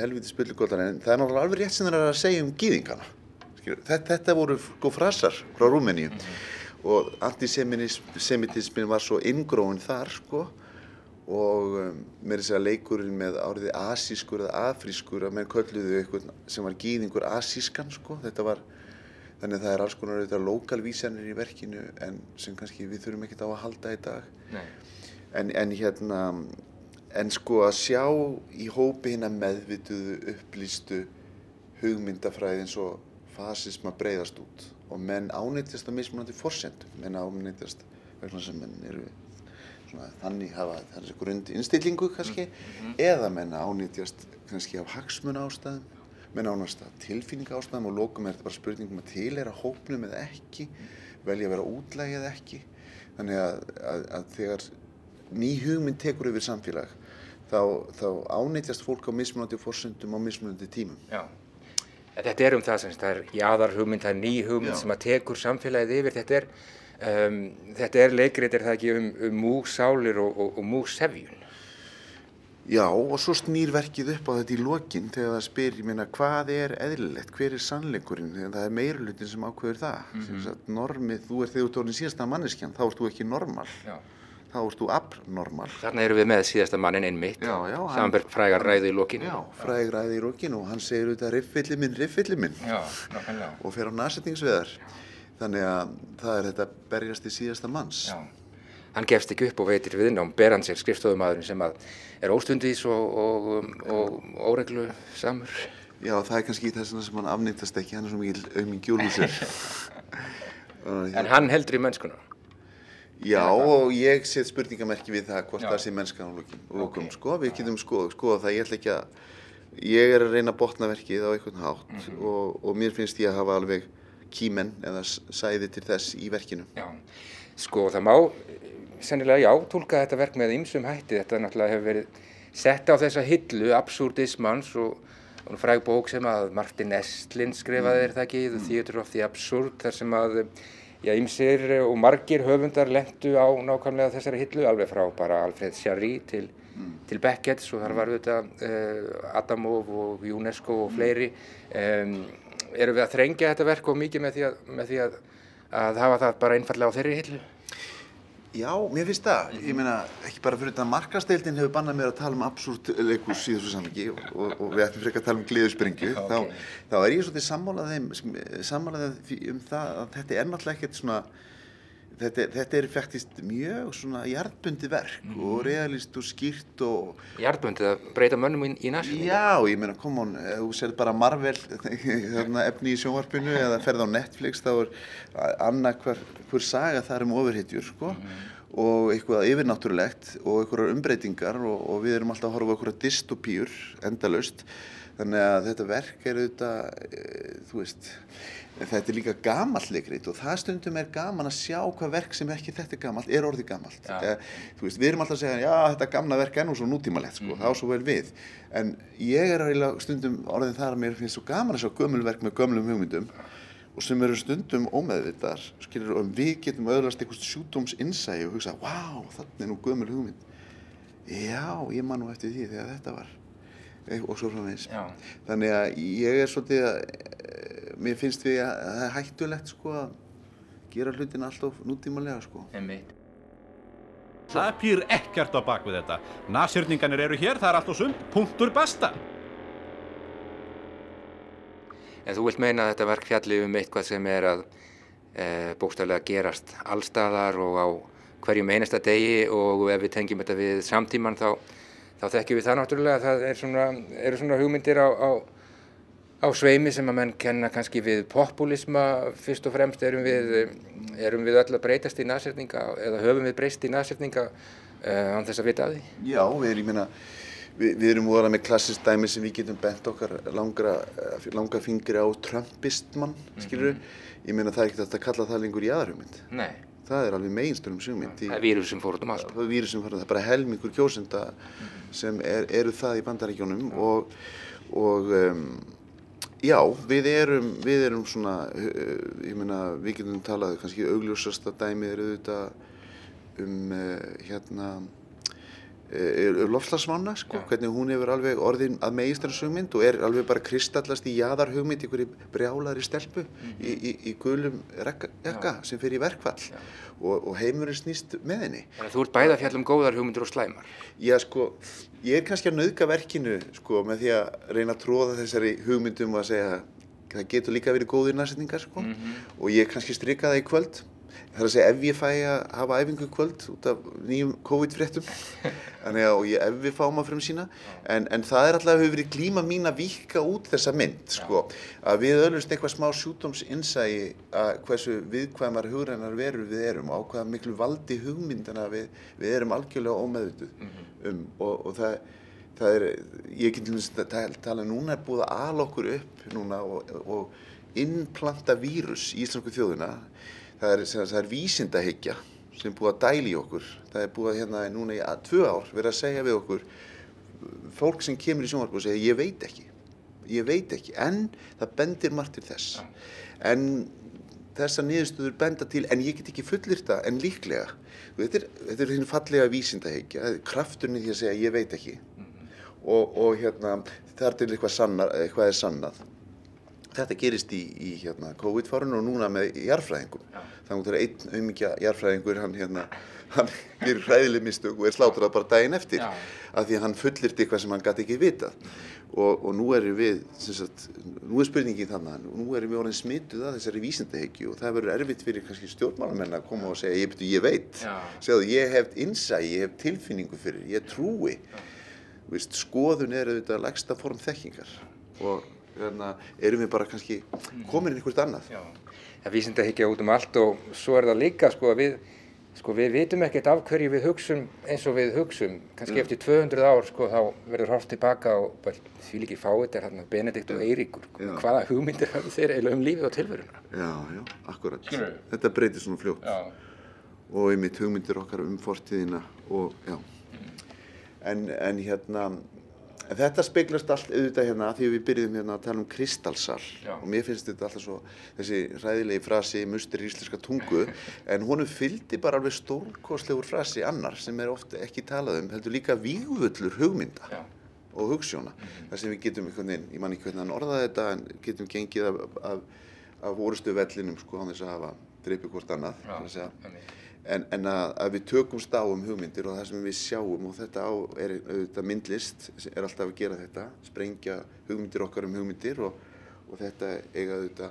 helviti spilligóttar en það er náttúrulega alveg rétt sem þeir eru að segja um gýðingana þetta, þetta voru sko frasar frá Rúmeníu. Og antisemitismin var svo inngróin þar sko og um, mér er að segja leikurinn með áriði asískur eða afrískur að menn kölluðu eitthvað sem var gýðingur asískan sko, þetta var þannig að það er alls konar auðvitað lokalvísanir í verkinu en sem kannski við þurfum ekkert á að halda í dag. En, en hérna en sko að sjá í hópi hérna meðvituðu upplýstu hugmyndafræði eins og fasisma breyðast út. Og menn ánýttjast að mismunandi forsendum menn ánýttjast vegna sem menn eru svona, þannig hafa þessi grund innstillingu kannski eða menn ánýttjast kannski af hagsmuna ástæðum menn ánast að tilfinninga ástæðum og lókum er þetta bara spurningum að tilera hópnum eða ekki velja að vera útlægi eða ekki þannig að, að, að þegar ný hugmynd tekur yfir samfélag þá, þá ánýttjast fólk á mismunandi forsendum á mismunandi tímum Já. Þetta er um það sem það er jáðar hugmynd, það er ný hugmynd Já. sem að tekur samfélagið yfir. Þetta er, um, þetta er leikrit, er það ekki um, um músálir og, og, og músefjun? Já, og svo snýr verkið upp á þetta í lokin þegar það spyr, ég meina, hvað er eðlilegt, hver er sannleikurinn, þegar það er meirulutin sem ákveður það. Mm. -hmm. Normið, þú ert þegar þú orðin síðasta manneskjan, þá ert þú ekki normal. Já. Þá ert þú abnormal. Þarna erum við með síðasta mannin einmitt. Já, já. Samanberg frægar ræðu í lokin. Já, fræg ræði í lokin og hann segir auðvitað riffilli minn, riffilli minn. Já, nákvæmlega. Og fer á nasettingsveðar. Þannig að það er þetta berjast í síðasta manns. Já. Hann gefst ekki upp og veitir viðnám, ber hann sér skrifstofumadurinn sem að er óstundís og, og, og óreglu samur. Já, það er kannski þess sem hann afnýttast ekki, hann er svo mikil auðming gjólhúsir. [laughs] En hann heldur í mennskuna. Já, og ég set spurningamerki við það hvort Já. það sé mennskan á lokin, lokum, sko, við getum skoða, skoða það, ég ætla ekki að, ég er að reyna að botna verkið á einhvern hátt Mhm. og, og mér finnst ég að hafa alveg kýmenn eða sæði til þess í verkinu. Já. Sko það má eh, sennilega já, tólka þetta verk með ymsum hætti. Þetta náttúrulega hefur verið sett á þessa hillu, absurdismans og, og fræg bók sem að Martin Estlin skrifaði er það ekki, The Theatre of the Absurd, þar sem að ymsir og margir höfundar lendu á nákvæmlega þessari hillu, alveg frá bara Alfred Jarry til, til Beckett, svo þar var þetta uh, Adamov og UNESCO og fleiri. Um, erum við að þrengja þetta verk og mikið með því að, með því að að hafa það bara einfallega á þeirri hillu? Já, mér finnst það. Ég meina, ekki bara fyrir þetta markasteildin hefur bannað mér að tala um absúrt leikus í þessu samviki og, og, og við ættum frekar að tala um gleðuspringju. Ok. Þá, þá er ég svolítið sammálað um það að þetta er náttúrulega ekkert svona, þetta, þetta er faktist mjög svona jarðbundi verk og realist og skýrt og... Jarðbundið að breyta mönnum í, í nasismi? Já, ég meina, come on, þú serð bara Marvel þarna, [laughs] efni í sjónvarpinu eða ferð á Netflix þá er annað hver, hver saga þar um ofurhetjur, sko. Og eitthvað yfirnáttúrulegt og eitthvað umbreytingar og, og við erum alltaf að horfa á eitthvað dystopíur endalaust þannig að þetta verk er auðvitað, e, þú veist, þetta er líka gamalt leikrit og það stundum er gaman að sjá hvað verk sem ekki þetta er gamalt er orðið gamalt. Já. E, þú veist, við erum alltaf að segja, já, þetta gamla verk er nú svo nútímalegt, sko, það á svo vel við. En ég er stundum orðið þar að mér finnst svo gaman að sjá gömul verk með gömlum hugmyndum og sem eru stundum ómeðvitaðar skilur og við getum öðlast einhvers sjúdómsinsægi og hugsa, vá, þannig er nú gömul hugmynd já, ég man nú eftir því þegar þetta var Eh, og svo framvegis þannig að ég er svolítið að eh, mér finnst við að það er hættulegt sko að gera hlutin alltaf nútímalega sko Einmitt. Það býr ekkert á bak við þetta. Nasjörninganir eru hér, það er allt og sund, punktur basta. En þú vilt meina að þetta verk fjalli um eitthvað sem er að e, bókstaflega gerast allstaðar og á hverjum einasta degi og ef við tengjum þetta við samtíman þá, þá þekkjum við það náttúrulega að það er svona, eru svona hugmyndir á, á, á sveimi sem að menn kenna kannski við populisma fyrst og fremst erum við, erum við öll að breytast í nasetninga eða höfum við breyst í nasetninga uh, án þess að vita af því? Já, við erum, meina, við, við erum voðalega með klassist dæmi sem við getum bent okkar langra, eh, langa fingri á Trumpistmann, skilur Ég meina það er ekkert að kalla það lengur jáðarhugmynd. Nei. Það er alveg meginstörnum hugmynd. Það er vírus sem fór út um allt. Það er vírus sem fór út um allt. Það er bara helmingur kjósenda sem er, eru það í bandaríkjónum og, og um, já, við erum, við erum svona, uh, ég meina, við getum talað, kannski augljósasta dæmið eru auðvitað um uh, hérna er lofslagsvána, sko, hvernig hún hefur alveg orðin að megistrarsugmynd og er alveg bara kristallast í jaðarhugmynd í hverju brjálaðri stelpu í, í, í gulum rekka sem fyrir í verkfall og, og heimurinn snýst með henni. Að þú ert bæða fjall um góðar hugmyndir og slæmar. Já, sko, ég er kannski að nauðga verkinu, sko, með því að reyna að tróða þessari hugmyndum og að segja það getur líka verið góðir næsetningar, sko, Mm. Mhm. og ég kannski strika það í kvöld. Það er að segja ef ég fæ að hafa æfingu kvöld út af nýjum COVID-fréttum og ég, ef við fáum að frum sína. En, en það er alltaf að hefur verið glíma mín að vika út þessa mynd sko, að við öllumst eitthvað smá sjúdómsinsægi að hversu viðkvæmar hugrænar verur við erum og á hvaða miklu valdi hugmyndana við, við erum algjörlega ómeðutuð um. Og, og það það er, ég get til þess að tala, núna er búið að ala okkur upp núna og, og innplanta vírus í íslensku þjóðuna það er, það er vísindahyggja sem búið að dæli í okkur. Það er búið að hérna núna í að, tvö ár vera að segja við okkur fólk sem kemur í sjónvarpu og segja ég veit ekki. Ég veit ekki, en það bendir margt til þess. En þessar niðurstöður benda til en ég get ekki fullirta en líklega. Þetta er, hinn fallega vísindahyggja. Krafturinn í því að segja ég veit ekki. Og, og hérna þar til eitthvað, sannar, eitthvað er sannað þetta gerist í, í hérna, COVID-fárun og núna með jarfræðingum þannig að það er einn auðmikja jarfræðingur hann, hérna, hann gerir hræðileg mistök og er slátrað bara daginn eftir af því að hann fullirt eitthvað sem hann gæti ekki vitað. Og, og nú erum við sagt, nú er spurningin þannig nú erum við orðin smituð að þessari vísindahyggju og það verður erfitt fyrir kannski stjórnmálamenn að koma og segja ég, betur, ég veit, segðu ég hef innsæi, ég hef tilfinningu fyrir, ég trúi. Vist, skoðun er auðvitað lægsta form þekkingar og erum við bara kannski komin inn einhvert annað. Já. Það vísinda higgja út um allt og svo er það líka sko að við, sko við vitum ekkert af hverju við hugsum eins og við hugsum. Kannski Mm. eftir 200 ár sko þá verður hort tilbaka og bara því líki fáið er hérna Benedikt og Eiríkur. Já. Hvaða hugmyndir hafa þeir eiginlega um lífið og tilveruna? Já, já, akkurat. Skilurðu? Þetta breytir svona fljótt. Já. Og einmitt hugmyndir okkar um fortíðina og já. En, en hérna, en þetta speglast allt auðvitað hérna af því að við byrjuðum hérna að tala um kristalsal. Já. og mér finnst þetta alltaf svo þessi hræðilegi frasi mustur í íslenska tungu [laughs] en honum fylgdi bara alveg stórkostlegur frasi annar sem er ofta ekki talað um heldur líka vígvöllur hugmynda Já. og hugsjóna. Þar sem við getum einhvern veginn, ég man ekki hvernig hann orðaði þetta en getum gengið af, af, af orustu vellinum sko án þess að hafa dreipið hvort annað Já, en, en að, að við tökumst á um hugmyndir og það sem við sjáum og þetta á er auðvitað myndlist er alltaf að gera þetta, sprengja hugmyndir okkar um hugmyndir og, og þetta eiga auðvitað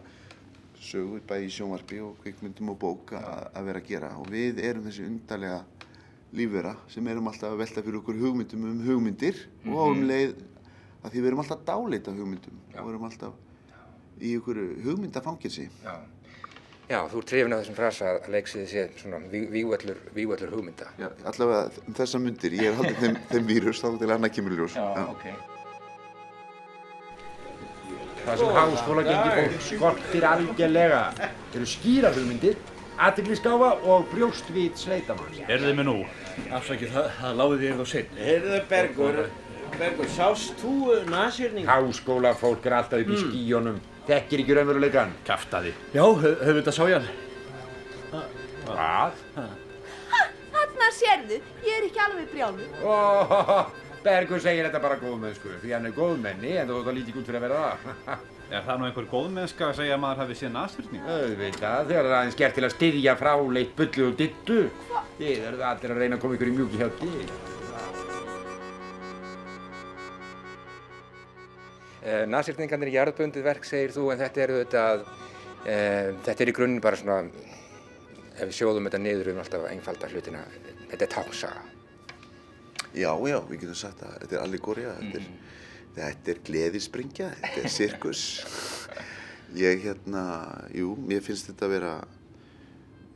sögur bæði í sjónvarpi og kvikmyndum og bók að að vera að gera og við erum þessi undarlega lífvera sem erum alltaf að velta fyrir okkur hugmyndum um hugmyndir og um Mhm. leið að því við erum alltaf að dáleita hugmyndum og erum alltaf í ykkur hugmyndafangilsi. Já. Já, þú ert trefin að þessum frasa að leiksiði sé svona vígvöllur hugmynda. Já, allavega um þessa myndir, ég er haldið þeim, þeim vírus þá til annað kemur í ljós. Já, ok. Það sem háskólagengi fólk skortir algjörlega eru skýrar hugmyndir, aðteglisgáfa og brjóstvít sveitamanns. Heyrðu mig nú. Afsakið, það, það láði þér þá sinn. Heyrðu Bergur, Bergur, sást þú nasýrning? Háskóla fólk er alltaf upp í Mm. skíjónum. Þekkir ekki raunveruleikan. Kaftaði. Já, höfum sá ég hann. Hvað? Þarna sérðu, ég er ekki alveg brjálu. Ó, Bergur segir þetta bara góðmennsku, því hann er góðmenni en þú þótt að líti út fyrir að vera það. Er það nú einhver góðmennska að segja að maður hafi séð nasfyrning? Auðvitað, þegar það er aðeins gert til að styðja fráleitt bullu og dittu. Þið eru allir að reyna að koma ykkur í mjúki hjá þig. Nasirningarnir er jarðbundið verk, segir þú, en þetta er auðvitað, uh, þetta er í grunninn bara svona, ef við sjóðum þetta niður um alltaf einfalda hlutina, þetta er táksaga. Já, já, við getum sagt að þetta er allegória, þetta er, þetta er gleðispringja, þetta er sirkus. Ég hérna, jú, mér finnst þetta að vera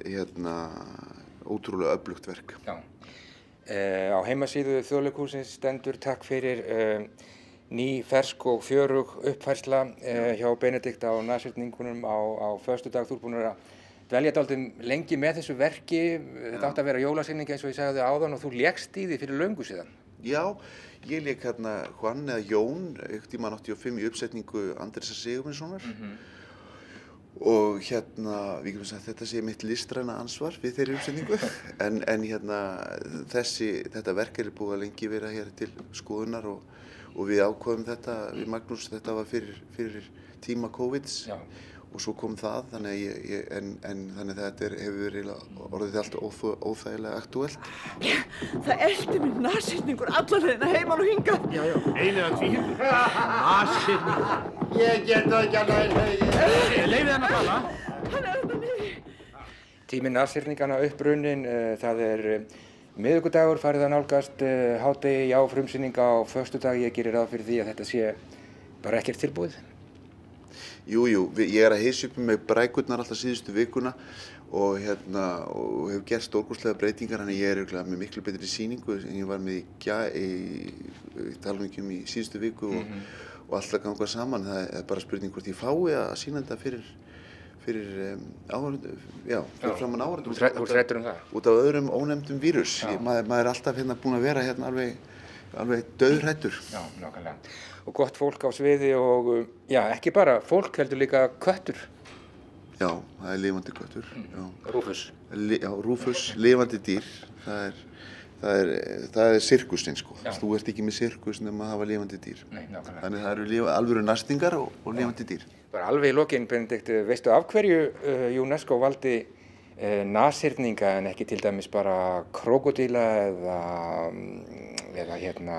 hérna ótrúlega öflugt verk. Já. Uh, á heimasíðu þjóðleikúsins stendur takk fyrir uh, ný, fersk og fjörug uppfærsla uh, hjá Benedikt á nasirningunum á, á förstu dag. Þú er búin að dvelja dálítið lengi með þessu verki. Þetta átti að vera jólasynning eins og ég sagði áðan og þú lékst í því fyrir löngu síðan. Já, ég leik hérna Juan eða Jón, ekkert tíma 85 í uppsetningu Andrisa Sigurvinssonar og hérna, við sagt að þetta sé mitt listræna ansvar við þeirri uppsetningu [laughs] en, en hérna þessi, þetta verk er búið að lengi vera hér til skoðunar og, og við ákvaðum þetta, við Magnús, þetta var fyrir, fyrir tíma COVID-s og svo kom það, þannig að, ég, ég, en, en, þannig að þetta er, hefur verið orðið allt óþ, óþægilega aktúelt. Það eldi mér nasýrningur allar þeirna heimann og hinga. Einu að tvíhjöndur. Nasirning. Ég get það ekki þig. Leifið henn að tala. Er. Tíminn nasirningana upprunnin, uh, það er uh, miðugudagur farið að nálgast uh, hádegi, já, frumsýning á förstu dag. Ég gerir ráð fyrir því að þetta sé bara ekkert tilbúið. Jú, jú, ég er að heisa upp með brækurnar alltaf síðustu vikuna og hérna, og hef gert stórkostlega breytingar, þannig að ég er örugglega með miklu betri síningu en ég var með í, í, í talningum í síðustu viku og, og alltaf ganga saman. Það er bara spurning hvort ég fái að sína þetta fyrir, fyrir um, áhörundu, já, fyrir Já. framann þú ert hræddur um það? Út af öðrum ónefndum vírus. Ég, maður, maður er alltaf hérna búin að vera hérna alveg, alveg döðrættur. Já, nákvæmlega. Og gott fólk á sviði og, uh, já, ekki bara fólk, heldur líka köttur. Já, það er lifandi köttur. já. Rúfus. Li, já, Rúfus, lifandi dýr. Það er, það er, það er sirkusinn, sko. Já. Þú ert ekki með sirkus nema að hafa lifandi dýr. Nei. Þannig það eru lifa, alvöru næstingar og, og lifandi dýr. Bara alveg í lokin, Benedikt, veistu af hverju uh, UNESCO valdi uh, nasirninga en ekki til dæmis bara krokodíla eða, mm, eða hérna,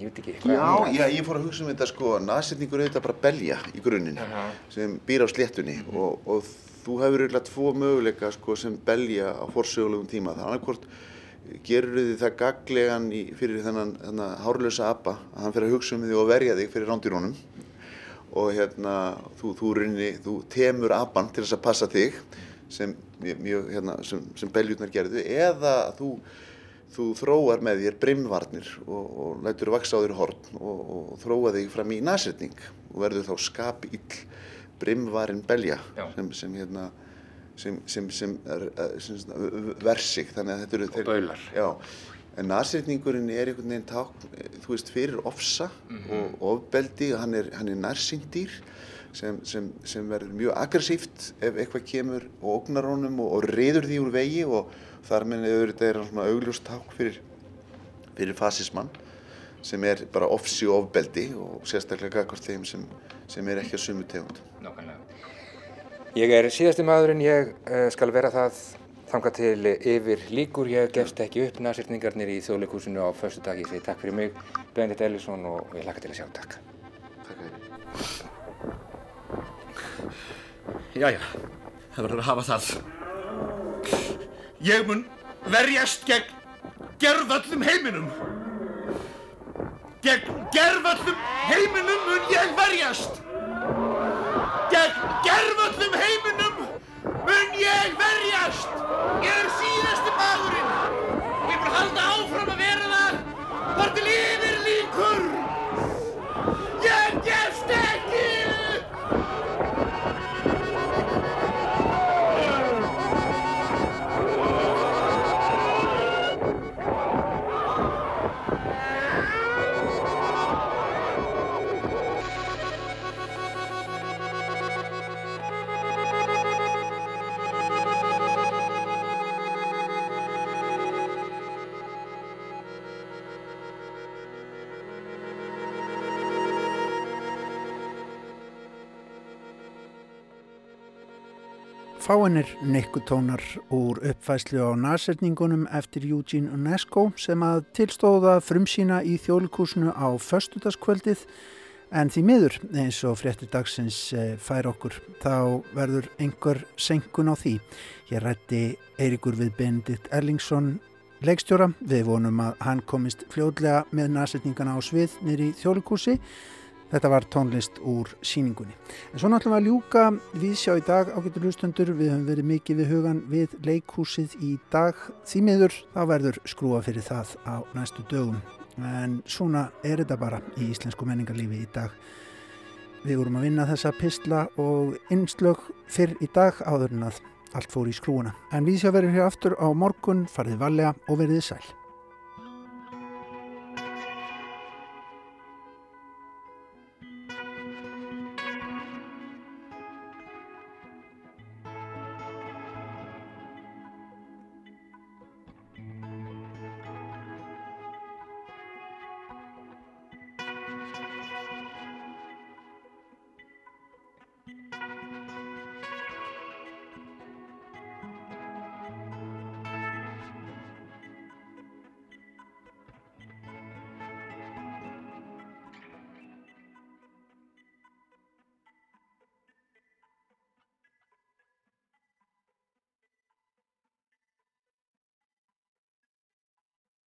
ég veit ekki. hvað Já, annað? já, ég fór að hugsa um þetta, sko, nasetningur er þetta bara belja í grunninn Aha. sem býr á sléttunni og, og þú hefur eiginlega tvo möguleika, sko, sem belja á forsögulegum tíma. Það er annarkvort gerur þið það gaglegan í, fyrir þennan, þennan hárlösa apa að hann fyrir að hugsa um þig og verja þig fyrir rándýrónum og hérna þú, þú, rinni, þú temur apan til þess að passa þig sem, mjög, hérna, sem, sem beljurnar gerðu eða þú, þú þróar með þér brimvarnir og, og lætur vaksa á þér horn og, og þróa þig fram í nasetning og verður þá skapill brimvarin belja sem, sem hérna sem, sem, sem, er, eh, sem, eru þeir, baular. já, en nasetningurinn er einhvern veginn tákn, eh, þú veist, fyrir ofsa og ofbeldi, hann er, hann er nærsýndýr sem, sem, sem verður mjög aggressíft ef eitthvað kemur og ógnar honum og, og reyður því úr vegi og þar með auðvitað er hann svona augljóst tákn fyrir, fyrir fasismann sem er bara ofsi og ofbeldi og sérstaklega gagvart þeim sem, sem er ekki að sumu tegund. Nákvæmlega. Ég er síðasti maðurinn, ég uh, skal vera það þangað til yfir líkur. Ég gefst ekki upp nasirningarnir í þjóðleikúsinu á förstu dag. Ég segi takk fyrir mig, Benedikt Ellisson og ég laka til að sjá takk. Jæja, það verður að hafa það. Ég mun verjast gegn gerðvöllum heiminum. Gegn gerðvöllum heiminum mun ég verjast. Gegn gerðvöllum heiminum mun ég verjast. Ég er síðasti maðurinn. Ég mun halda áfram að vera það þar til yfir fáinir nekkutónar úr uppfæslu á nærsetningunum eftir Eugene Unesco sem að tilstóða frumsýna í þjólikúsinu á föstudagskvöldið en því miður eins og frétti dagsins eh, fær okkur þá verður einhver senkun á því. Hér rætti Eirikur við Benedikt Erlingsson leikstjóra. Við vonum að hann komist fljóðlega með nærsetningana á svið nýri þjólikúsi Þetta var tónlist úr síningunni. En svo náttúrulega að ljúka við sjá í dag ágættur hlustundur. Við höfum verið mikið við hugan við leikhúsið í dag. Því miður þá verður skrúa fyrir það á næstu dögum. En svona er þetta bara í íslensku menningarlífi í dag. Við vorum að vinna þessa pistla og innslög fyrr í dag áður en að allt fór í skrúuna. En við sjá verður hér aftur á morgun, farið valega og verðið sæl.